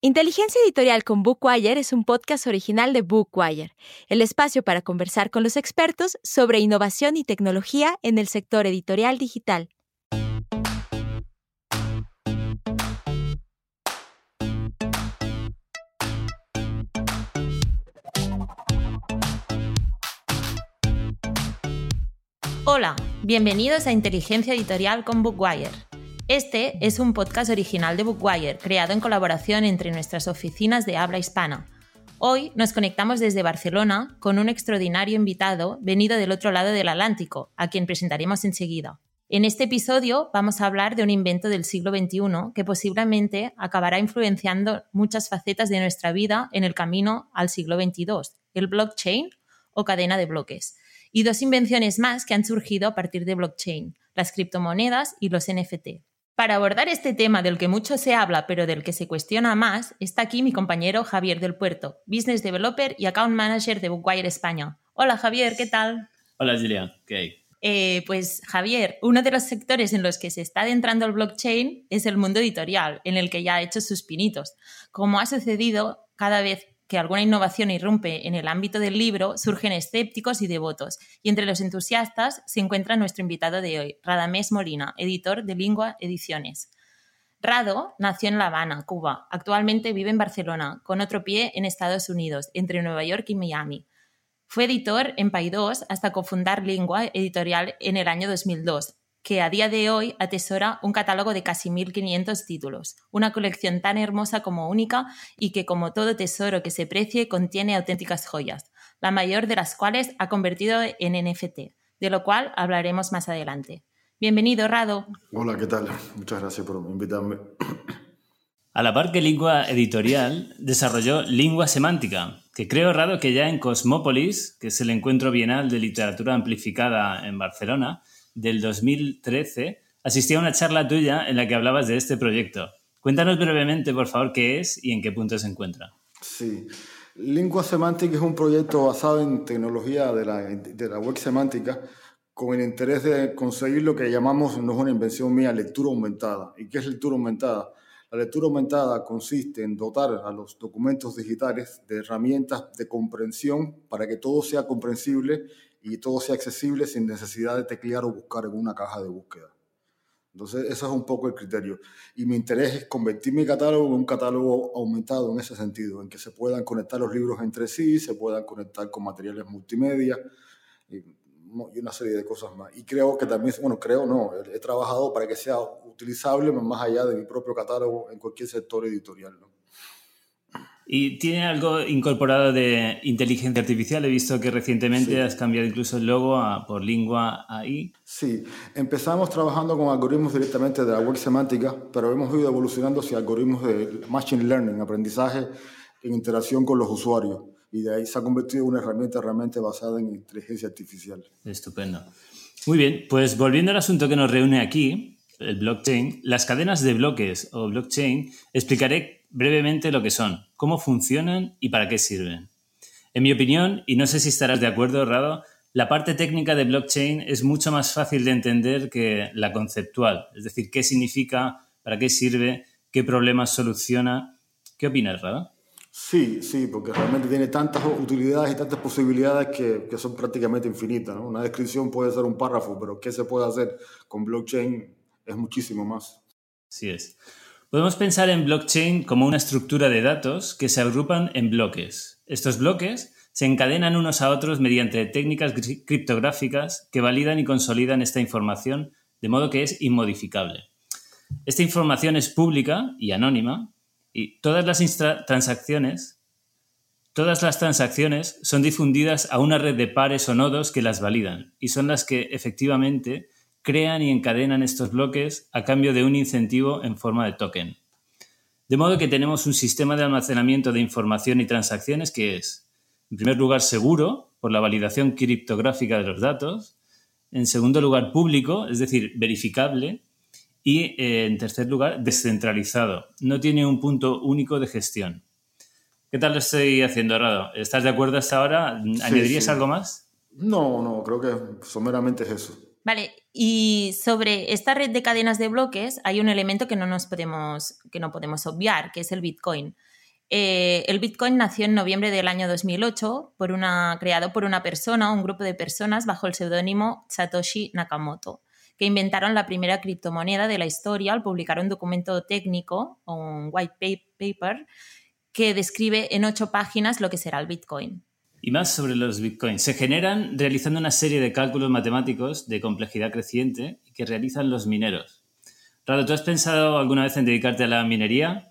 Inteligencia Editorial con Bookwire es un podcast original de Bookwire, el espacio para conversar con los expertos sobre innovación y tecnología en el sector editorial digital. Hola, bienvenidos a Inteligencia Editorial con Bookwire. Este es un podcast original de Bookwire, creado en colaboración entre nuestras oficinas de habla hispana. Hoy nos conectamos desde Barcelona con un extraordinario invitado venido del otro lado del Atlántico, a quien presentaremos enseguida. En este episodio vamos a hablar de un invento del siglo XXI que posiblemente acabará influenciando muchas facetas de nuestra vida en el camino al siglo XXII, el blockchain o cadena de bloques y dos invenciones más que han surgido a partir de blockchain, las criptomonedas y los NFT. Para abordar este tema del que mucho se habla pero del que se cuestiona más, está aquí mi compañero Javier del Puerto, Business Developer y Account Manager de Bookwire España. Hola Javier, ¿qué tal? Hola Julia, ¿qué hay? Eh, pues Javier, uno de los sectores en los que se está adentrando el blockchain es el mundo editorial, en el que ya ha hecho sus pinitos. Como ha sucedido cada vez que alguna innovación irrumpe en el ámbito del libro, surgen escépticos y devotos. Y entre los entusiastas se encuentra nuestro invitado de hoy, Radamés Molina, editor de Lingua Ediciones. Rado nació en La Habana, Cuba. Actualmente vive en Barcelona, con otro pie en Estados Unidos, entre Nueva York y Miami. Fue editor en Paidós hasta cofundar Lingua Editorial en el año 2002, que a día de hoy atesora un catálogo de casi 1.500 títulos, una colección tan hermosa como única y que como todo tesoro que se precie contiene auténticas joyas, la mayor de las cuales ha convertido en NFT, de lo cual hablaremos más adelante. Bienvenido, Rado. Hola, ¿qué tal? Muchas gracias por invitarme. A la par que Lingua Editorial desarrolló Lingua Semántica, que creo, Rado, que ya en Cosmópolis, que es el encuentro bienal de literatura amplificada en Barcelona, del 2013, asistí a una charla tuya en la que hablabas de este proyecto. Cuéntanos brevemente, por favor, qué es y en qué punto se encuentra. Sí. Lingua Semantic es un proyecto basado en tecnología de la, de la web semántica con el interés de conseguir lo que llamamos, no es una invención mía, lectura aumentada. ¿Y qué es lectura aumentada? La lectura aumentada consiste en dotar a los documentos digitales de herramientas de comprensión para que todo sea comprensible y todo sea accesible sin necesidad de teclear o buscar en una caja de búsqueda. Entonces, ese es un poco el criterio. Y mi interés es convertir mi catálogo en un catálogo aumentado en ese sentido, en que se puedan conectar los libros entre sí, se puedan conectar con materiales multimedia y, una serie de cosas más. Y creo que también, bueno, creo no, he trabajado para que sea utilizable más allá de mi propio catálogo en cualquier sector editorial. ¿no? ¿Y tiene algo incorporado de inteligencia artificial? He visto que recientemente has cambiado incluso el logo por lengua AI. Sí, empezamos trabajando con algoritmos directamente de la web semántica, pero hemos ido evolucionando hacia algoritmos de machine learning, aprendizaje en interacción con los usuarios. Y de ahí se ha convertido en una herramienta realmente basada en inteligencia artificial. Estupendo. Muy bien, pues volviendo al asunto que nos reúne aquí, el blockchain, las cadenas de bloques o blockchain, explicaré brevemente lo que son, cómo funcionan y para qué sirven. En mi opinión, y no sé si estarás de acuerdo, Rado, la parte técnica de blockchain es mucho más fácil de entender que la conceptual, es decir, qué significa, para qué sirve, qué problemas soluciona. ¿Qué opinas, Rado? Sí, sí, porque realmente tiene tantas utilidades y tantas posibilidades que, son prácticamente infinitas. Una descripción puede ser un párrafo, pero qué se puede hacer con blockchain es muchísimo más. Sí es. Podemos pensar en blockchain como una estructura de datos que se agrupan en bloques. Estos bloques se encadenan unos a otros mediante técnicas criptográficas que validan y consolidan esta información de modo que es inmodificable. Esta información es pública y anónima y todas las transacciones todas las transacciones son difundidas a una red de pares o nodos que las validan y son las que efectivamente crean y encadenan estos bloques a cambio de un incentivo en forma de token. De modo que tenemos un sistema de almacenamiento de información y transacciones que es, en primer lugar, seguro por la validación criptográfica de los datos, en segundo lugar, público, es decir, verificable, y eh, en tercer lugar, descentralizado. No tiene un punto único de gestión. ¿Qué tal lo estoy haciendo, Rado? ¿Estás de acuerdo hasta ahora? ¿Añadirías algo más? No, no, creo que someramente es eso. Vale, Y sobre esta red de cadenas de bloques hay un elemento que no, nos podemos, que no podemos obviar, que es el Bitcoin. Eh, el Bitcoin nació en noviembre del año 2008, por una, creado por una persona, un grupo de personas bajo el seudónimo Satoshi Nakamoto, que inventaron la primera criptomoneda de la historia al publicar un documento técnico, un white paper, que describe en ocho páginas lo que será el Bitcoin. Y más sobre los bitcoins. Se generan realizando una serie de cálculos matemáticos de complejidad creciente que realizan los mineros. Rado, ¿tú has pensado alguna vez en dedicarte a la minería?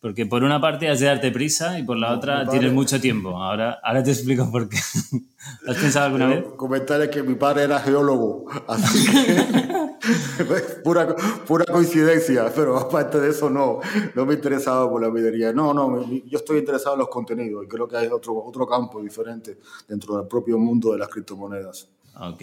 Porque por una parte has de darte prisa y por la otra tienes mucho tiempo. Ahora, ahora te explico por qué. ¿Has pensado alguna vez? Comentar que mi padre era geólogo, así que pura, pura coincidencia, pero aparte de eso no, no me interesaba por la minería. No, no, yo estoy interesado en los contenidos y creo que hay otro, otro campo diferente dentro del propio mundo de las criptomonedas. Ok.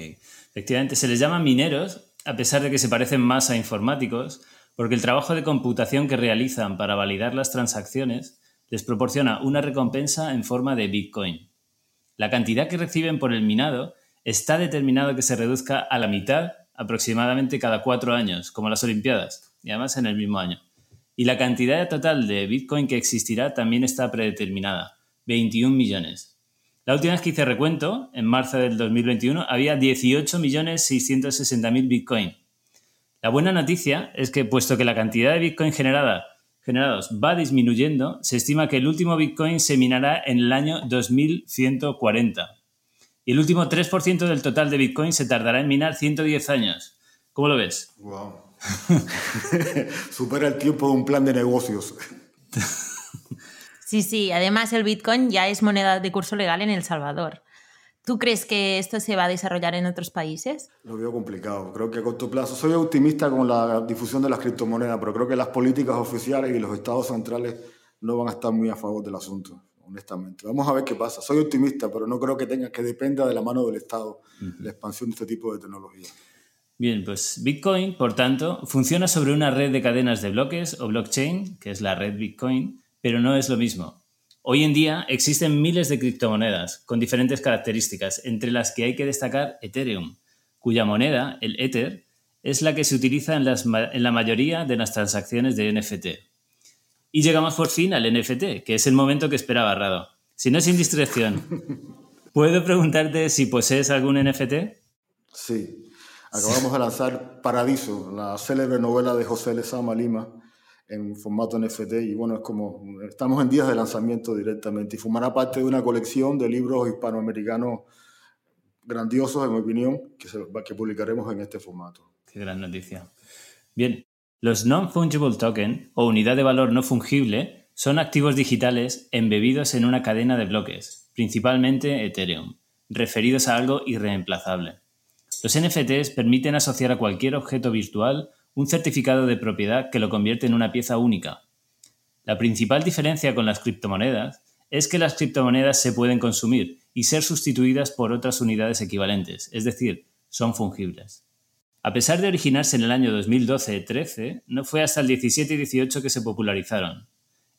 Efectivamente, se les llama mineros, a pesar de que se parecen más a informáticos, porque el trabajo de computación que realizan para validar las transacciones les proporciona una recompensa en forma de Bitcoin. La cantidad que reciben por el minado está determinado que se reduzca a la mitad aproximadamente cada cuatro años, como las Olimpiadas, y además en el mismo año. Y la cantidad total de Bitcoin que existirá también está predeterminada, 21 millones. La última vez que hice recuento, en marzo del 2021, había 18.660.000 Bitcoin, la buena noticia es que, puesto que la cantidad de Bitcoin generada, generados va disminuyendo, se estima que el último Bitcoin se minará en el año 2140. Y el último 3% del total de Bitcoin se tardará en minar 110 años. ¿Cómo lo ves? Wow. Supera el tiempo de un plan de negocios. sí, sí. Además, el Bitcoin ya es moneda de curso legal en El Salvador. ¿Tú crees que esto se va a desarrollar en otros países? Lo veo complicado. Creo que a corto plazo soy optimista con la difusión de las criptomonedas, pero creo que las políticas oficiales y los estados centrales no van a estar muy a favor del asunto, honestamente. Vamos a ver qué pasa. Soy optimista, pero no creo que tenga que dependa de la mano del Estado la expansión de este tipo de tecnología. Bien, pues Bitcoin, por tanto, funciona sobre una red de cadenas de bloques o blockchain, que es la red Bitcoin, pero no es lo mismo. Hoy en día existen miles de criptomonedas con diferentes características, entre las que hay que destacar Ethereum, cuya moneda, el Ether, es la que se utiliza en, la mayoría de las transacciones de NFT. Y llegamos por fin al NFT, que es el momento que esperaba Rado. Si no es indiscreción, ¿puedo preguntarte si posees algún NFT? Sí. Acabamos de lanzar Paradiso, la célebre novela de José Lezama Lima, en formato NFT y bueno, es como, estamos en días de lanzamiento directamente y formará parte de una colección de libros hispanoamericanos grandiosos, en mi opinión, que, se, que publicaremos en este formato. Qué gran noticia. Bien, los non-fungible token o unidad de valor no fungible son activos digitales embebidos en una cadena de bloques, principalmente Ethereum, referidos a algo irreemplazable. Los NFTs permiten asociar a cualquier objeto virtual un certificado de propiedad que lo convierte en una pieza única. La principal diferencia con las criptomonedas es que las criptomonedas se pueden consumir y ser sustituidas por otras unidades equivalentes, es decir, son fungibles. A pesar de originarse en el año 2012-13, no fue hasta el 17 y 18 que se popularizaron.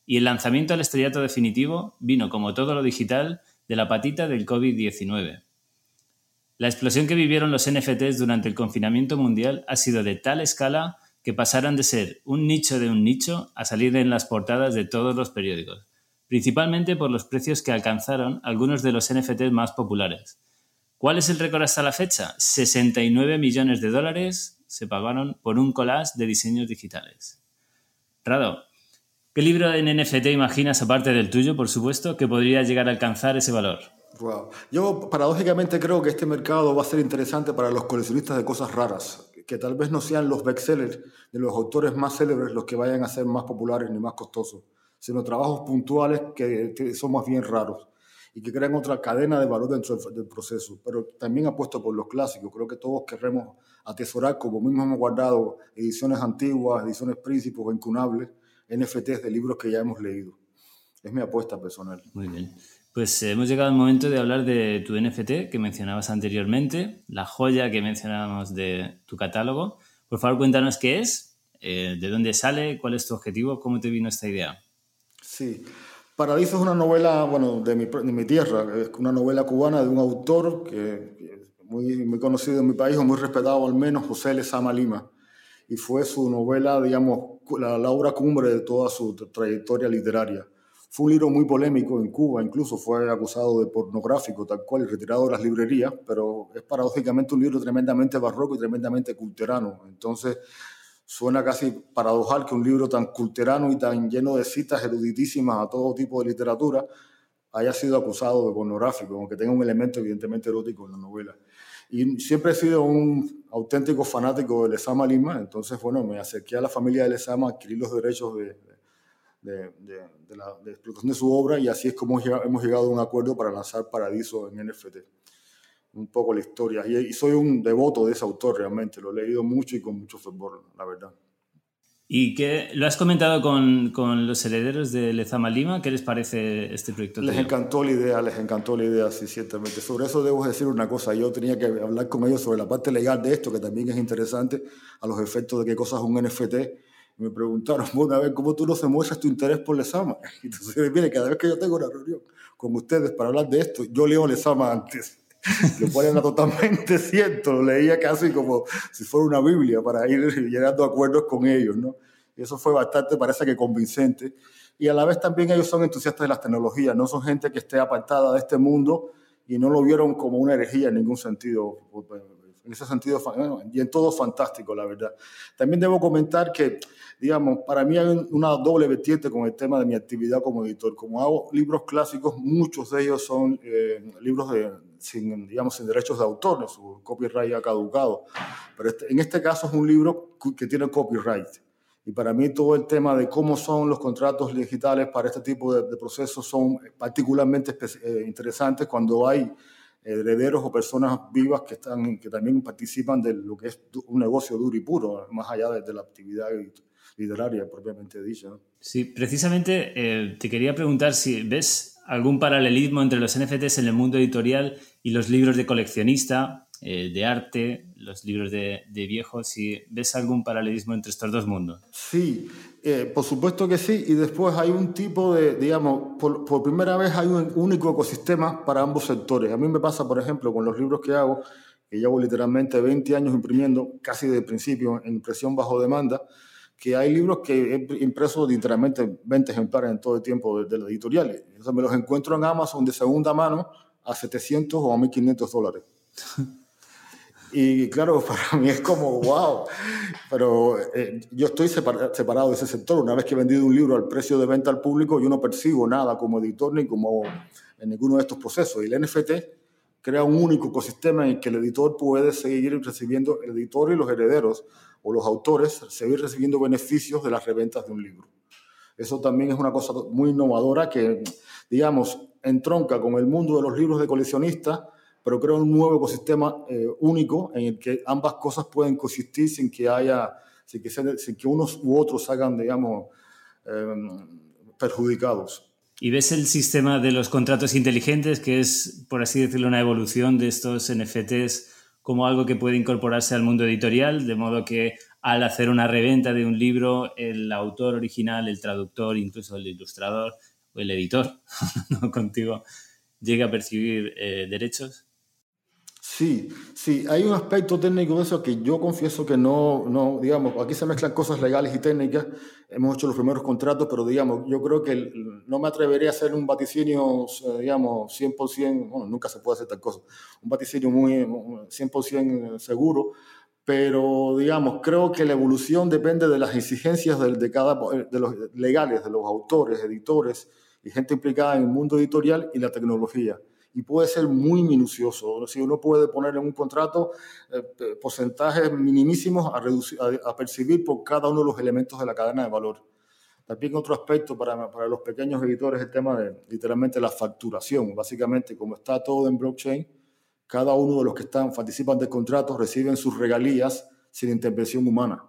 Y el lanzamiento al estrellato definitivo vino, como todo lo digital, de la patita del COVID-19. La explosión que vivieron los NFTs durante el confinamiento mundial ha sido de tal escala que pasaron de ser un nicho de un nicho a salir en las portadas de todos los periódicos, principalmente por los precios que alcanzaron algunos de los NFTs más populares. ¿Cuál es el récord hasta la fecha? 69 millones de dólares se pagaron por un collage de diseños digitales. Rado, ¿qué libro en NFT imaginas, aparte del tuyo, por supuesto, que podría llegar a alcanzar ese valor? Yo paradójicamente creo que este mercado va a ser interesante para los coleccionistas de cosas raras, que tal vez no sean los bestsellers de los autores más célebres los que vayan a ser más populares ni más costosos, sino trabajos puntuales que, son más bien raros y que crean otra cadena de valor dentro del, proceso. Pero también apuesto por los clásicos. Creo que todos queremos atesorar, como mismo hemos guardado ediciones antiguas, ediciones príncipes incunables, NFTs de libros que ya hemos leído. Es mi apuesta personal. Muy bien. Pues hemos llegado al momento de hablar de tu NFT que mencionabas anteriormente, la joya que mencionábamos de tu catálogo. Por favor, cuéntanos qué es, eh, de dónde sale, cuál es tu objetivo, cómo te vino esta idea. Sí, Paradiso es una novela, bueno, de mi, de mi tierra, es una novela cubana de un autor que muy, muy conocido en mi país, o muy respetado al menos, José Lezama Lima. Y fue su novela, digamos, la, la obra cumbre de toda su trayectoria literaria. Fue un libro muy polémico en Cuba, incluso fue acusado de pornográfico, tal cual, y retirado de las librerías, pero es paradójicamente un libro tremendamente barroco y tremendamente culterano. Entonces, suena casi paradojal que un libro tan culterano y tan lleno de citas eruditísimas a todo tipo de literatura haya sido acusado de pornográfico, aunque tenga un elemento evidentemente erótico en la novela. Y siempre he sido un auténtico fanático de Lezama Lima, entonces, bueno, me acerqué a la familia de Lezama, adquirí los derechos de, de, de, la de explotación de su obra y así es como hemos llegado a un acuerdo para lanzar Paradiso en NFT. Un poco la historia. Y, soy un devoto de ese autor realmente, lo he leído mucho y con mucho fervor, la verdad. ¿Y qué, lo has comentado con, con, los herederos de Lezama Lima? ¿Qué les parece este proyecto? Les encantó la idea, les encantó la idea, sí, ciertamente. Sobre eso debo decir una cosa. Yo tenía que hablar con ellos sobre la parte legal de esto, que también es interesante, a los efectos de qué cosa es un NFT me preguntaron, bueno, a ver, ¿cómo tú no se muestras tu interés por Lesama? Entonces, mire, cada vez que yo tengo una reunión con ustedes para hablar de esto, yo leo Lesama antes. Lo ponen totalmente cierto, lo leía casi como si fuera una Biblia para ir llegando acuerdos con ellos, ¿no? Y eso fue bastante, parece que convincente. Y a la vez también ellos son entusiastas de las tecnologías, no son gente que esté apartada de este mundo y no lo vieron como una herejía en ningún sentido. En ese sentido, y en todo fantástico, la verdad. También debo comentar que digamos, para mí hay una doble vertiente con el tema de mi actividad como editor. Como hago libros clásicos, muchos de ellos son eh, libros de, sin, digamos, sin derechos de autor, su copyright ha caducado. Pero este, en este caso es un libro que tiene copyright. Y para mí todo el tema de cómo son los contratos digitales para este tipo de, procesos son particularmente eh, interesantes cuando hay herederos o personas vivas que, están, que también participan de lo que es un negocio duro y puro, más allá de, de la actividad literaria propiamente dicha. Sí, precisamente eh, te quería preguntar si ves algún paralelismo entre los NFTs en el mundo editorial y los libros de coleccionista, eh, de arte, los libros de, de, viejos, si ves algún paralelismo entre estos dos mundos. Sí, eh, por supuesto que sí, y después hay un tipo de, digamos, por, por, primera vez hay un único ecosistema para ambos sectores. A mí me pasa, por ejemplo, con los libros que hago, que llevo literalmente 20 años imprimiendo, casi de principio, en impresión bajo demanda, que hay libros que he impreso literalmente 20 ejemplares en todo el tiempo de, la editorial. Entonces me los encuentro en Amazon de segunda mano a 700 o a 1500 dólares. Y claro, para mí es como, wow, pero eh, yo estoy separado de ese sector. Una vez que he vendido un libro al precio de venta al público, yo no percibo nada como editor ni como en ninguno de estos procesos. Y el NFT crea un único ecosistema en el que el editor puede seguir recibiendo, el editor y los herederos o los autores seguir recibiendo beneficios de las reventas de un libro. Eso también es una cosa muy innovadora que, digamos, entronca con el mundo de los libros de coleccionistas, pero crea un nuevo ecosistema eh, único en el que ambas cosas pueden coexistir sin que haya, sin que, sin que unos u otros hagan, digamos, em, perjudicados. ¿Y ves el sistema de los contratos inteligentes, que es, por así decirlo, una evolución de estos NFTs como algo que puede incorporarse al mundo editorial, de modo que al hacer una reventa de un libro, el autor original, el traductor, incluso el ilustrador o el editor, no contigo, llegue a percibir eh, derechos? Sí, sí, hay un aspecto técnico de eso que yo confieso que no, no, digamos, aquí se mezclan cosas legales y técnicas, hemos hecho los primeros contratos, pero digamos, yo creo que no me atrevería a hacer un vaticinio, eh, digamos, 100%, bueno, nunca se puede hacer tal cosa, un vaticinio muy 100% seguro, pero digamos, creo que la evolución depende de las exigencias de, de cada, de los legales, de los autores, editores y gente implicada en el mundo editorial y la tecnología y puede ser muy minucioso. Si uno puede poner en un contrato eh, porcentajes minimísimos a, percibir por cada uno de los elementos de la cadena de valor. También otro aspecto para, para los pequeños editores es el tema de literalmente la facturación. Básicamente, como está todo en blockchain, cada uno de los que están, participan del contrato reciben sus regalías sin intervención humana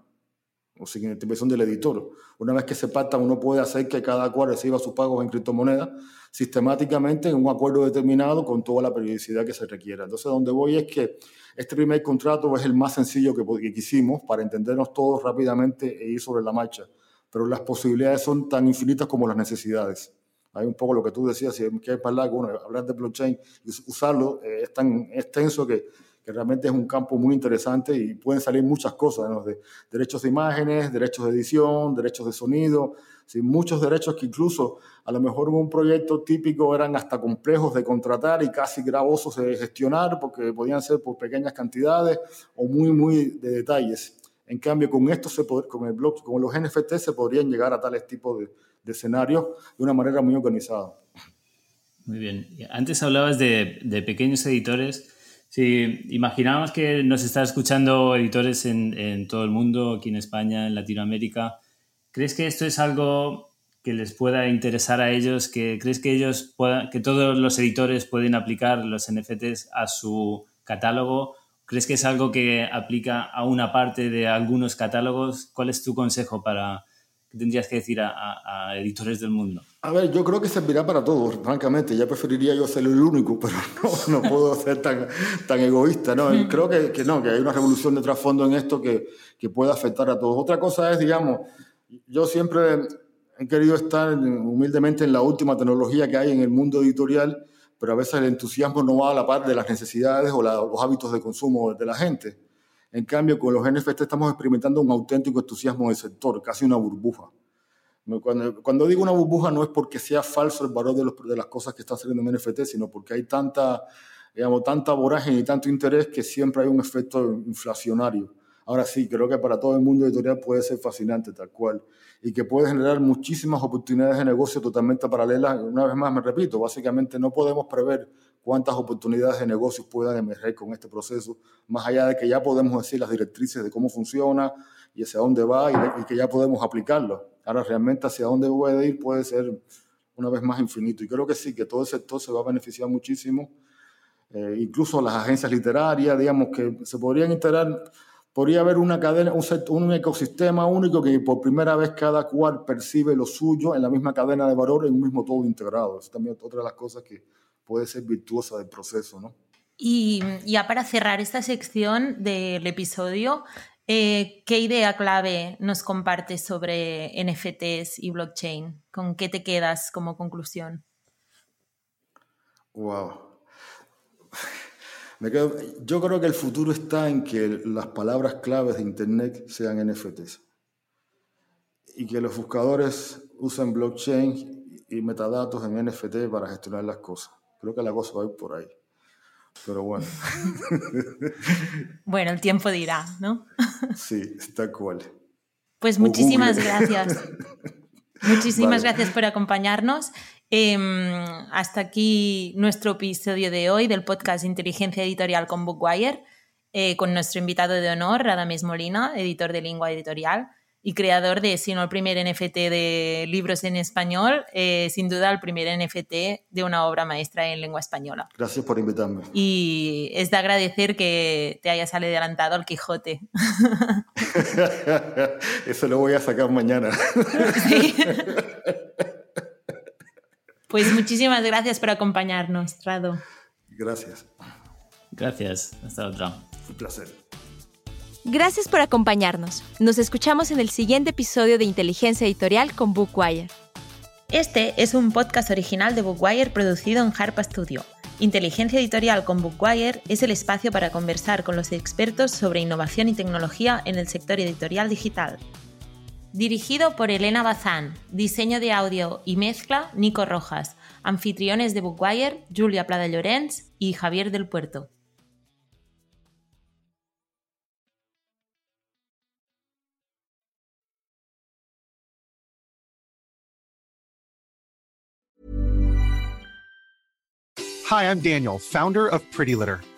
o sin intervención del editor. Una vez que se pacta, uno puede hacer que cada cual reciba sus pagos en criptomonedas sistemáticamente en un acuerdo determinado con toda la periodicidad que se requiera. Entonces, donde voy es que este primer contrato es el más sencillo que, que quisimos para entendernos todos rápidamente e ir sobre la marcha, pero las posibilidades son tan infinitas como las necesidades. Hay un poco lo que tú decías, si que hablar, bueno, hablar de blockchain y usarlo eh, es tan extenso que, que realmente es un campo muy interesante y pueden salir muchas cosas, ¿no? de derechos de imágenes, derechos de edición, derechos de sonido, ¿sí? muchos derechos que incluso a lo mejor en un proyecto típico eran hasta complejos de contratar y casi gravosos de gestionar porque podían ser por pequeñas cantidades o muy, muy de detalles. En cambio, con esto, se con el blog, con los NFT, se podrían llegar a tales tipos de, de escenarios de una manera muy organizada. Muy bien. Antes hablabas de, de pequeños editores. Si imaginábamos que nos está escuchando editores en, en, todo el mundo, aquí en España, en Latinoamérica, ¿crees que esto es algo que les pueda interesar a ellos? ¿Que ¿Crees que ellos puedan, que todos los editores pueden aplicar los NFTs a su catálogo? ¿Crees que es algo que aplica a una parte de algunos catálogos? ¿Cuál es tu consejo para que tendrías que decir a, a, a editores del mundo? A ver, yo creo que servirá para todos, francamente. Ya preferiría yo ser el único, pero no, no puedo ser tan, tan egoísta. ¿no? Creo que, que, no, que hay una revolución de trasfondo en esto que, que puede afectar a todos. Otra cosa es, digamos, yo siempre he querido estar humildemente en la última tecnología que hay en el mundo editorial pero a veces el entusiasmo no va a la par de las necesidades o la, los hábitos de consumo de la gente. En cambio, con los NFT estamos experimentando un auténtico entusiasmo del sector, casi una burbuja. Cuando, cuando, digo una burbuja no es porque sea falso el valor de, los, de las cosas que están saliendo en NFT, sino porque hay tanta, digamos, tanta vorágine y tanto interés que siempre hay un efecto inflacionario. Ahora sí, creo que para todo el mundo editorial puede ser fascinante, tal cual, y que puede generar muchísimas oportunidades de negocio totalmente paralelas. Una vez más, me repito, básicamente no podemos prever cuántas oportunidades de negocios puedan emerger con este proceso, más allá de que ya podemos decir las directrices de cómo funciona y hacia dónde va y, y que ya podemos aplicarlo. Ahora, realmente hacia dónde puede ir puede ser una vez más infinito. Y creo que sí, que todo el sector se va a beneficiar muchísimo. Eh, incluso las agencias literarias, digamos, que se podrían integrar podría haber una cadena, un, un, ecosistema único que por primera vez cada cual percibe lo suyo en la misma cadena de valor, en un mismo todo integrado. Es también otra de las cosas que puede ser virtuosa del proceso, ¿no? Y ya para cerrar esta sección del episodio, eh, ¿qué idea clave nos compartes sobre NFTs y blockchain? ¿Con qué te quedas como conclusión? Wow. Me quedo, yo creo que el futuro está en que las palabras claves de Internet sean NFTs y que los buscadores usen blockchain y metadatos en NFT para gestionar las cosas. Creo que la cosa va a ir por ahí. Pero bueno. bueno, el tiempo dirá, ¿no? sí, está cual. Pues muchísimas gracias. Muchísimas vale. gracias por acompañarnos Eh, hasta aquí nuestro episodio de hoy del podcast Inteligencia Editorial con Bookwire, eh, con nuestro invitado de honor, Radames Molina, editor de lengua editorial y creador de, si no el primer NFT de libros en español, eh, sin duda el primer NFT de una obra maestra en lengua española. Gracias por invitarme. Y es de agradecer que te hayas adelantado al Quijote. Eso lo voy a sacar mañana. Sí. Pues muchísimas gracias por acompañarnos, Rado. Gracias. Gracias. Hasta otra. Un placer. Gracias por acompañarnos. Nos escuchamos en el siguiente episodio de Inteligencia Editorial con Bookwire. Este es un podcast original de Bookwire producido en Harpa Studio. Inteligencia Editorial con Bookwire es el espacio para conversar con los expertos sobre innovación y tecnología en el sector editorial digital. Dirigido por Elena Bazán, diseño de audio y mezcla Nico Rojas, anfitriones de Bookwire Julia Plada Llorens y Javier del Puerto. Hi, I'm Daniel, founder of Pretty Litter.